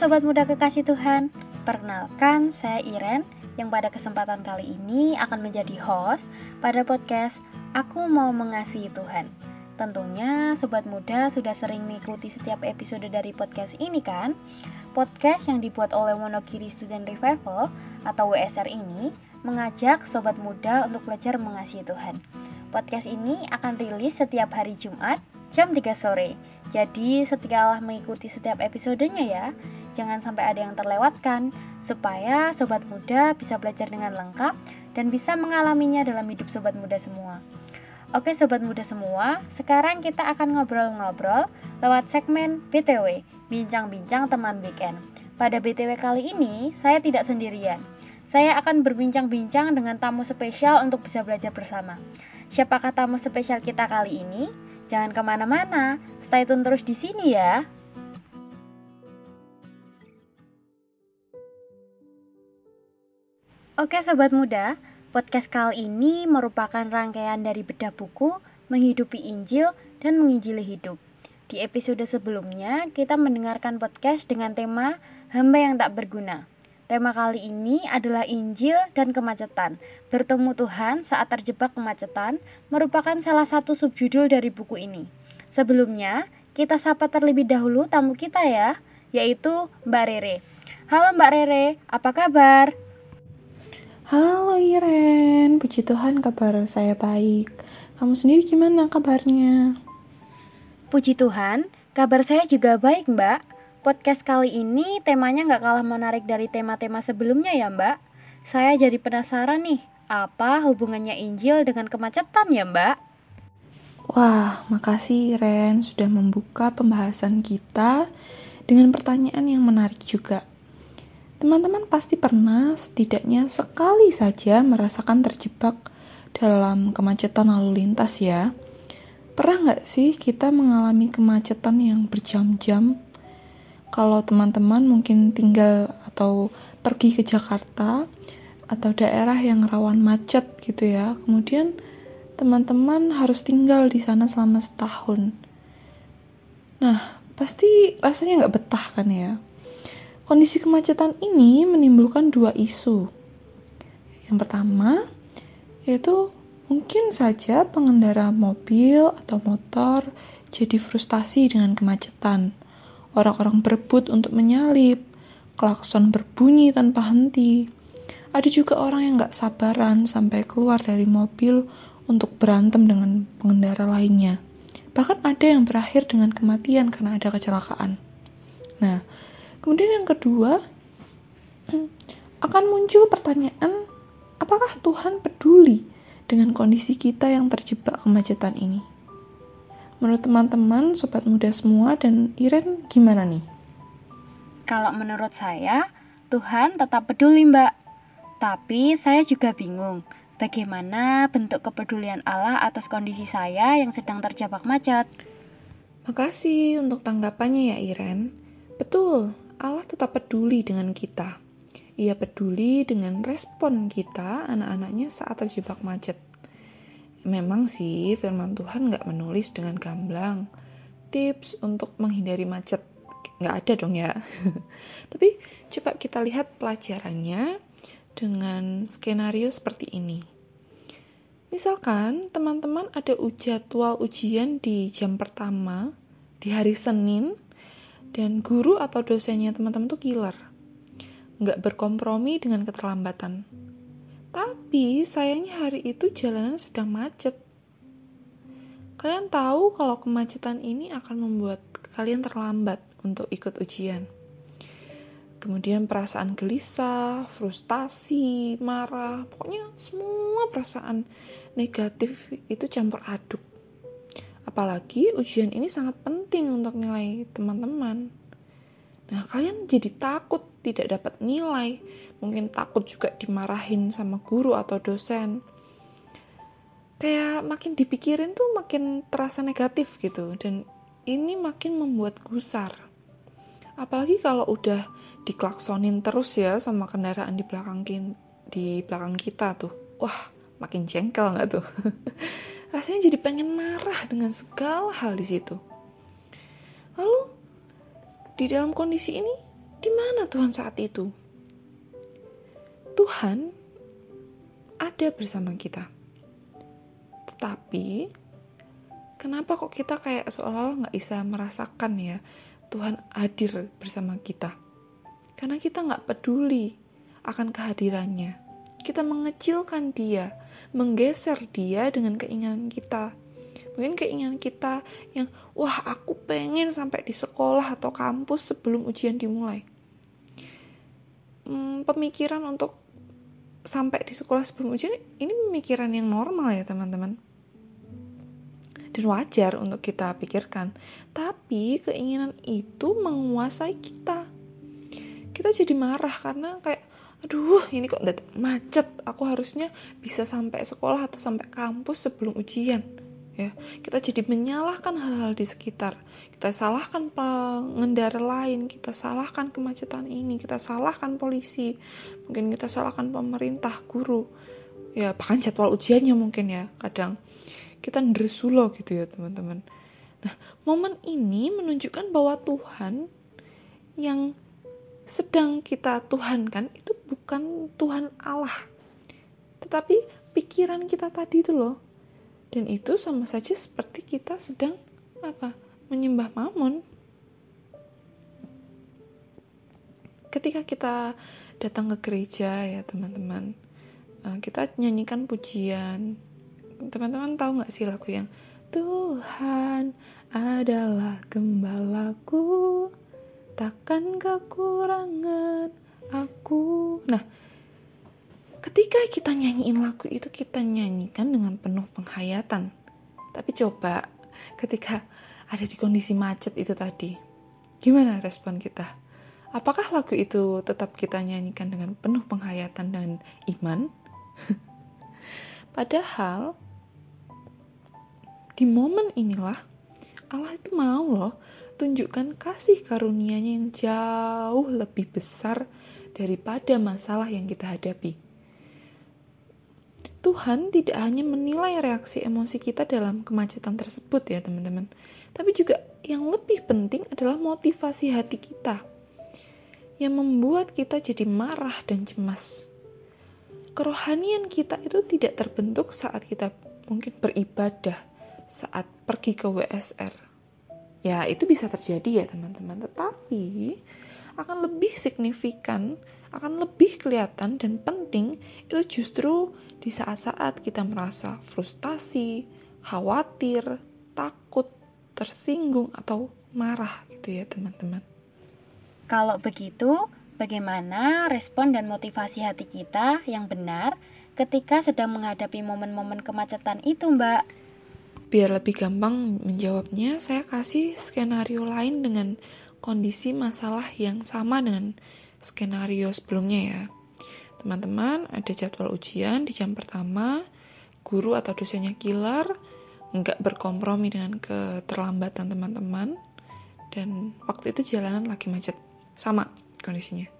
Sobat Muda Kekasih Tuhan, perkenalkan saya Iren yang pada kesempatan kali ini akan menjadi host pada podcast Aku Mau Mengasihi Tuhan. Tentunya Sobat Muda sudah sering mengikuti setiap episode dari podcast ini kan? Podcast yang dibuat oleh Wonogiri Student Revival atau WSR ini mengajak Sobat Muda untuk belajar mengasihi Tuhan. Podcast ini akan rilis setiap hari Jumat jam 3 sore. Jadi setialah mengikuti setiap episodenya ya. Jangan sampai ada yang terlewatkan supaya sobat muda bisa belajar dengan lengkap dan bisa mengalaminya dalam hidup sobat muda semua. Oke sobat muda semua, sekarang kita akan ngobrol-ngobrol lewat segmen BTW, Bincang-bincang teman weekend. Pada BTW kali ini, saya tidak sendirian. Saya akan berbincang-bincang dengan tamu spesial untuk bisa belajar bersama. Siapakah tamu spesial kita kali ini? Jangan ke mana-mana, stay tune terus di sini ya. Oke sobat muda, podcast kali ini merupakan rangkaian dari bedah buku Menghidupi Injil dan Menginjili Hidup. Di episode sebelumnya, kita mendengarkan podcast dengan tema Hamba yang tak berguna. Tema kali ini adalah Injil dan kemacetan. Bertemu Tuhan saat terjebak kemacetan merupakan salah satu subjudul dari buku ini. Sebelumnya, kita sapa terlebih dahulu tamu kita ya, yaitu Mbak Rere. Halo Mbak Rere, apa kabar? Halo Iren, puji Tuhan kabar saya baik. Kamu sendiri gimana kabarnya? Puji Tuhan, kabar saya juga baik Mbak. Podcast kali ini temanya nggak kalah menarik dari tema-tema sebelumnya ya Mbak. Saya jadi penasaran nih, apa hubungannya Injil dengan kemacetan ya Mbak? Wah, makasih Ren sudah membuka pembahasan kita dengan pertanyaan yang menarik juga. Teman-teman pasti pernah setidaknya sekali saja merasakan terjebak dalam kemacetan lalu lintas ya. Pernah nggak sih kita mengalami kemacetan yang berjam-jam? Kalau teman-teman mungkin tinggal atau pergi ke Jakarta atau daerah yang rawan macet gitu ya, kemudian teman-teman harus tinggal di sana selama setahun. Nah, pasti rasanya nggak betah kan ya. Kondisi kemacetan ini menimbulkan dua isu. Yang pertama, yaitu mungkin saja pengendara mobil atau motor jadi frustasi dengan kemacetan. Orang-orang berebut untuk menyalip, klakson berbunyi tanpa henti. Ada juga orang yang nggak sabaran sampai keluar dari mobil untuk berantem dengan pengendara lainnya. Bahkan ada yang berakhir dengan kematian karena ada kecelakaan. Nah, kemudian yang kedua, akan muncul pertanyaan, apakah Tuhan peduli dengan kondisi kita yang terjebak kemacetan ini? Menurut teman-teman, sobat muda semua, dan Iren gimana nih? Kalau menurut saya, Tuhan tetap peduli mbak. Tapi saya juga bingung, Bagaimana bentuk kepedulian Allah atas kondisi saya yang sedang terjebak macet? Makasih untuk tanggapannya ya Iren. Betul, Allah tetap peduli dengan kita. Ia peduli dengan respon kita, anak-anaknya saat terjebak macet. Memang sih firman Tuhan nggak menulis dengan gamblang. Tips untuk menghindari macet nggak ada dong ya. Tapi coba kita lihat pelajarannya dengan skenario seperti ini. Misalkan teman-teman ada jadwal ujian di jam pertama di hari Senin dan guru atau dosennya teman-teman tuh killer. Nggak berkompromi dengan keterlambatan. Tapi sayangnya hari itu jalanan sedang macet. Kalian tahu kalau kemacetan ini akan membuat kalian terlambat untuk ikut ujian kemudian perasaan gelisah, frustasi, marah, pokoknya semua perasaan negatif itu campur aduk. Apalagi ujian ini sangat penting untuk nilai teman-teman. Nah, kalian jadi takut tidak dapat nilai, mungkin takut juga dimarahin sama guru atau dosen. Kayak makin dipikirin tuh makin terasa negatif gitu, dan ini makin membuat gusar. Apalagi kalau udah diklaksonin terus ya sama kendaraan di belakang di belakang kita tuh. Wah, makin jengkel nggak tuh? Rasanya jadi pengen marah dengan segala hal di situ. Lalu di dalam kondisi ini Di mana Tuhan saat itu? Tuhan ada bersama kita. Tetapi kenapa kok kita kayak seolah-olah nggak bisa merasakan ya Tuhan hadir bersama kita? Karena kita nggak peduli akan kehadirannya. Kita mengecilkan dia, menggeser dia dengan keinginan kita. Mungkin keinginan kita yang, wah aku pengen sampai di sekolah atau kampus sebelum ujian dimulai. Hmm, pemikiran untuk sampai di sekolah sebelum ujian ini pemikiran yang normal ya teman-teman dan wajar untuk kita pikirkan tapi keinginan itu menguasai kita kita jadi marah karena kayak aduh ini kok macet? Aku harusnya bisa sampai sekolah atau sampai kampus sebelum ujian. Ya kita jadi menyalahkan hal-hal di sekitar. Kita salahkan pengendara lain kita salahkan kemacetan ini kita salahkan polisi mungkin kita salahkan pemerintah guru. Ya bahkan jadwal ujiannya mungkin ya kadang. Kita ndersulo gitu ya teman-teman. Nah momen ini menunjukkan bahwa Tuhan yang sedang kita Tuhan kan itu bukan Tuhan Allah. Tetapi pikiran kita tadi itu loh. Dan itu sama saja seperti kita sedang apa? Menyembah mamon ketika kita datang ke gereja ya teman-teman eh, kita nyanyikan pujian. Teman-teman tahu nggak sih lagu yang Tuhan adalah gembalaku takkan kekurangan aku. Nah, ketika kita nyanyiin lagu itu kita nyanyikan dengan penuh penghayatan. Tapi coba ketika ada di kondisi macet itu tadi, gimana respon kita? Apakah lagu itu tetap kita nyanyikan dengan penuh penghayatan dan iman? Padahal di momen inilah Allah itu mau loh tunjukkan kasih karunia-Nya yang jauh lebih besar daripada masalah yang kita hadapi. Tuhan tidak hanya menilai reaksi emosi kita dalam kemacetan tersebut ya teman-teman, tapi juga yang lebih penting adalah motivasi hati kita yang membuat kita jadi marah dan cemas. Kerohanian kita itu tidak terbentuk saat kita mungkin beribadah, saat pergi ke WSR, Ya, itu bisa terjadi ya teman-teman, tetapi akan lebih signifikan, akan lebih kelihatan dan penting itu justru di saat-saat kita merasa frustasi, khawatir, takut, tersinggung atau marah gitu ya teman-teman. Kalau begitu, bagaimana respon dan motivasi hati kita yang benar ketika sedang menghadapi momen-momen kemacetan itu, Mbak? Biar lebih gampang menjawabnya, saya kasih skenario lain dengan kondisi masalah yang sama dengan skenario sebelumnya ya. Teman-teman, ada jadwal ujian di jam pertama, guru atau dosennya killer, nggak berkompromi dengan keterlambatan teman-teman, dan waktu itu jalanan lagi macet. Sama kondisinya.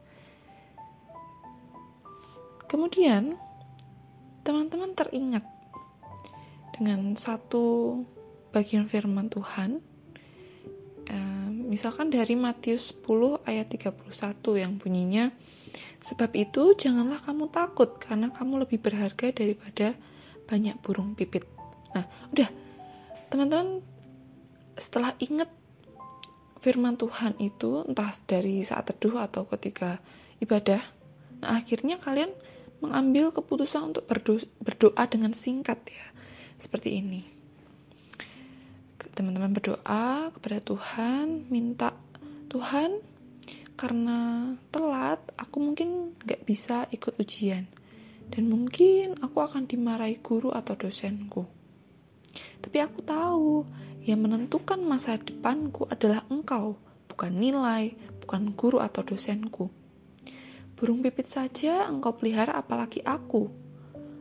Kemudian, teman-teman teringat dengan satu bagian firman Tuhan. Misalkan dari Matius 10 ayat 31 yang bunyinya sebab itu janganlah kamu takut karena kamu lebih berharga daripada banyak burung pipit. Nah udah. Teman-teman setelah ingat firman Tuhan itu entah dari saat teduh atau ketika ibadah nah akhirnya kalian mengambil keputusan untuk berdoa dengan singkat ya seperti ini. Teman-teman berdoa kepada Tuhan, minta Tuhan karena telat, aku mungkin gak bisa ikut ujian. Dan mungkin aku akan dimarahi guru atau dosenku. Tapi aku tahu, yang menentukan masa depanku adalah engkau, bukan nilai, bukan guru atau dosenku. Burung pipit saja engkau pelihara apalagi aku.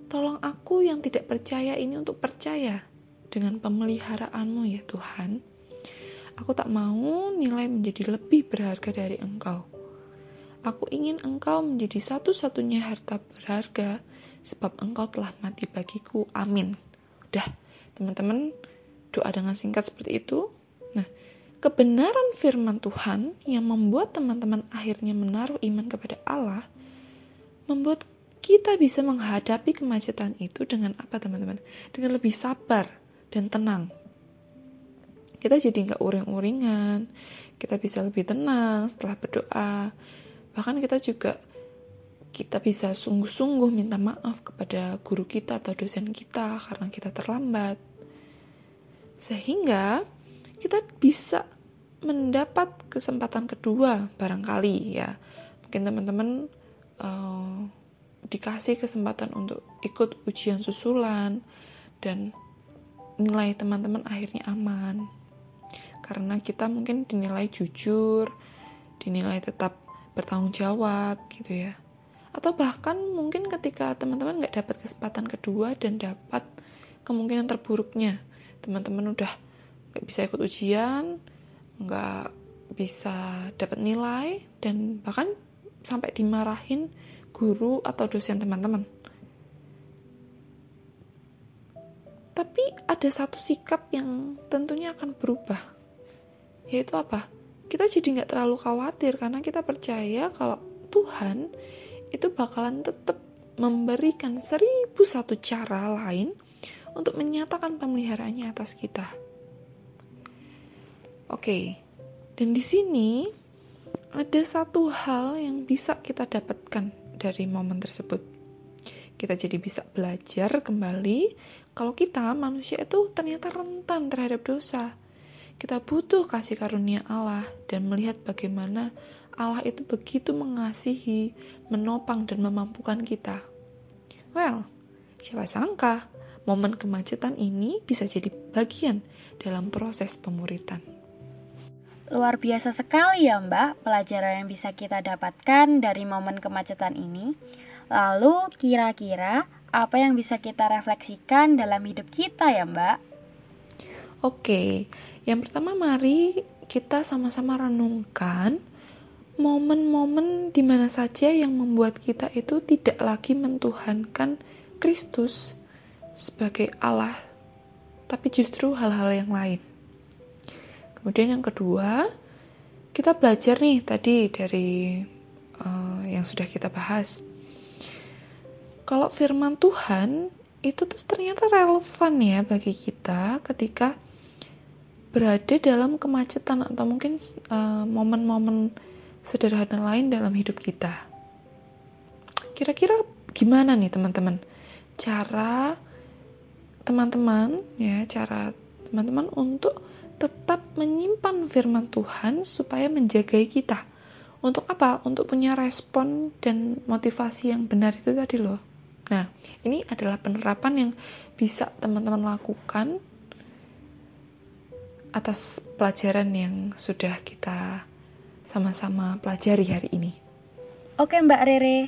Tolong aku yang tidak percaya ini untuk percaya dengan pemeliharaanmu ya Tuhan. Aku tak mau nilai menjadi lebih berharga dari Engkau. Aku ingin Engkau menjadi satu-satunya harta berharga sebab Engkau telah mati bagiku. Amin. Udah, teman-teman, doa dengan singkat seperti itu. Nah, kebenaran firman Tuhan yang membuat teman-teman akhirnya menaruh iman kepada Allah, membuat kita bisa menghadapi kemacetan itu dengan apa teman-teman? Dengan lebih sabar dan tenang. Kita jadi nggak uring-uringan, kita bisa lebih tenang setelah berdoa. Bahkan kita juga kita bisa sungguh-sungguh minta maaf kepada guru kita atau dosen kita karena kita terlambat. Sehingga kita bisa mendapat kesempatan kedua barangkali ya. Mungkin teman-teman uh, dikasih kesempatan untuk ikut ujian susulan dan nilai teman-teman akhirnya aman. Karena kita mungkin dinilai jujur dinilai tetap bertanggung jawab gitu ya. Atau bahkan mungkin ketika teman-teman nggak dapat kesempatan kedua dan dapat kemungkinan terburuknya. Teman-teman udah nggak bisa ikut ujian nggak bisa dapat nilai dan bahkan sampai dimarahin guru atau dosen teman-teman. Tapi ada satu sikap yang tentunya akan berubah. Yaitu apa? Kita jadi nggak terlalu khawatir karena kita percaya kalau Tuhan itu bakalan tetap memberikan seribu satu cara lain untuk menyatakan pemeliharaannya atas kita. Oke, dan di sini ada satu hal yang bisa kita dapatkan dari momen tersebut. Kita jadi bisa belajar kembali kalau kita manusia itu ternyata rentan terhadap dosa. Kita butuh kasih karunia Allah dan melihat bagaimana Allah itu begitu mengasihi, menopang dan memampukan kita. Well, siapa sangka momen kemacetan ini bisa jadi bagian dalam proses pemuritan. Luar biasa sekali ya Mbak pelajaran yang bisa kita dapatkan dari momen kemacetan ini. Lalu kira-kira apa yang bisa kita refleksikan dalam hidup kita ya Mbak? Oke, yang pertama mari kita sama-sama renungkan momen-momen di mana saja yang membuat kita itu tidak lagi mentuhankan Kristus sebagai Allah, tapi justru hal-hal yang lain. Kemudian yang kedua, kita belajar nih tadi dari uh, yang sudah kita bahas. Kalau firman Tuhan itu tuh ternyata relevan ya bagi kita ketika berada dalam kemacetan atau mungkin uh, momen-momen sederhana lain dalam hidup kita. Kira-kira gimana nih teman-teman cara teman-teman ya cara teman-teman untuk menyimpan firman Tuhan supaya menjagai kita. Untuk apa? Untuk punya respon dan motivasi yang benar itu tadi loh. Nah, ini adalah penerapan yang bisa teman-teman lakukan atas pelajaran yang sudah kita sama-sama pelajari hari ini. Oke Mbak Rere,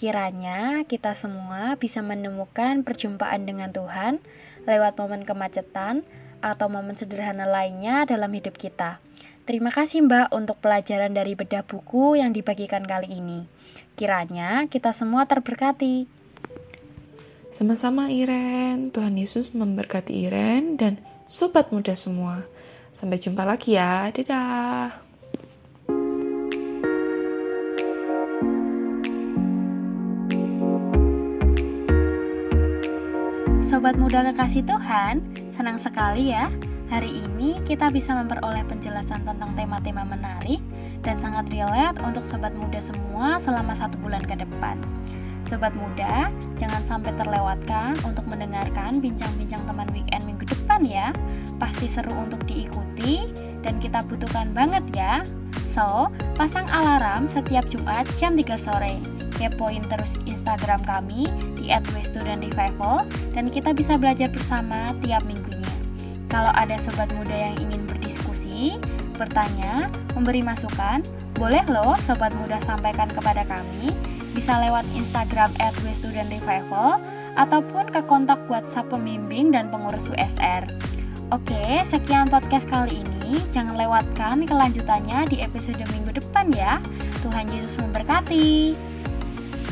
kiranya kita semua bisa menemukan perjumpaan dengan Tuhan lewat momen kemacetan atau momen sederhana lainnya dalam hidup kita. Terima kasih Mbak untuk pelajaran dari bedah buku yang dibagikan kali ini. Kiranya kita semua terberkati. Sama-sama Iren, Tuhan Yesus memberkati Iren dan sobat muda semua. Sampai jumpa lagi ya, dadah. Sobat muda kekasih Tuhan, senang sekali ya. Hari ini kita bisa memperoleh penjelasan tentang tema-tema menarik dan sangat relate untuk sobat muda semua selama satu bulan ke depan. Sobat muda, jangan sampai terlewatkan untuk mendengarkan bincang-bincang teman weekend minggu depan ya. Pasti seru untuk diikuti dan kita butuhkan banget ya. So, pasang alarm setiap Jumat jam 3 sore. Kepoin terus Instagram kami di @studentrevival dan kita bisa belajar bersama tiap minggunya. Kalau ada sobat muda yang ingin berdiskusi, bertanya, memberi masukan, boleh loh sobat muda sampaikan kepada kami, bisa lewat Instagram @studentrevival ataupun ke kontak WhatsApp pembimbing dan pengurus USR. Oke, sekian podcast kali ini. Jangan lewatkan kelanjutannya di episode minggu depan ya. Tuhan Yesus memberkati.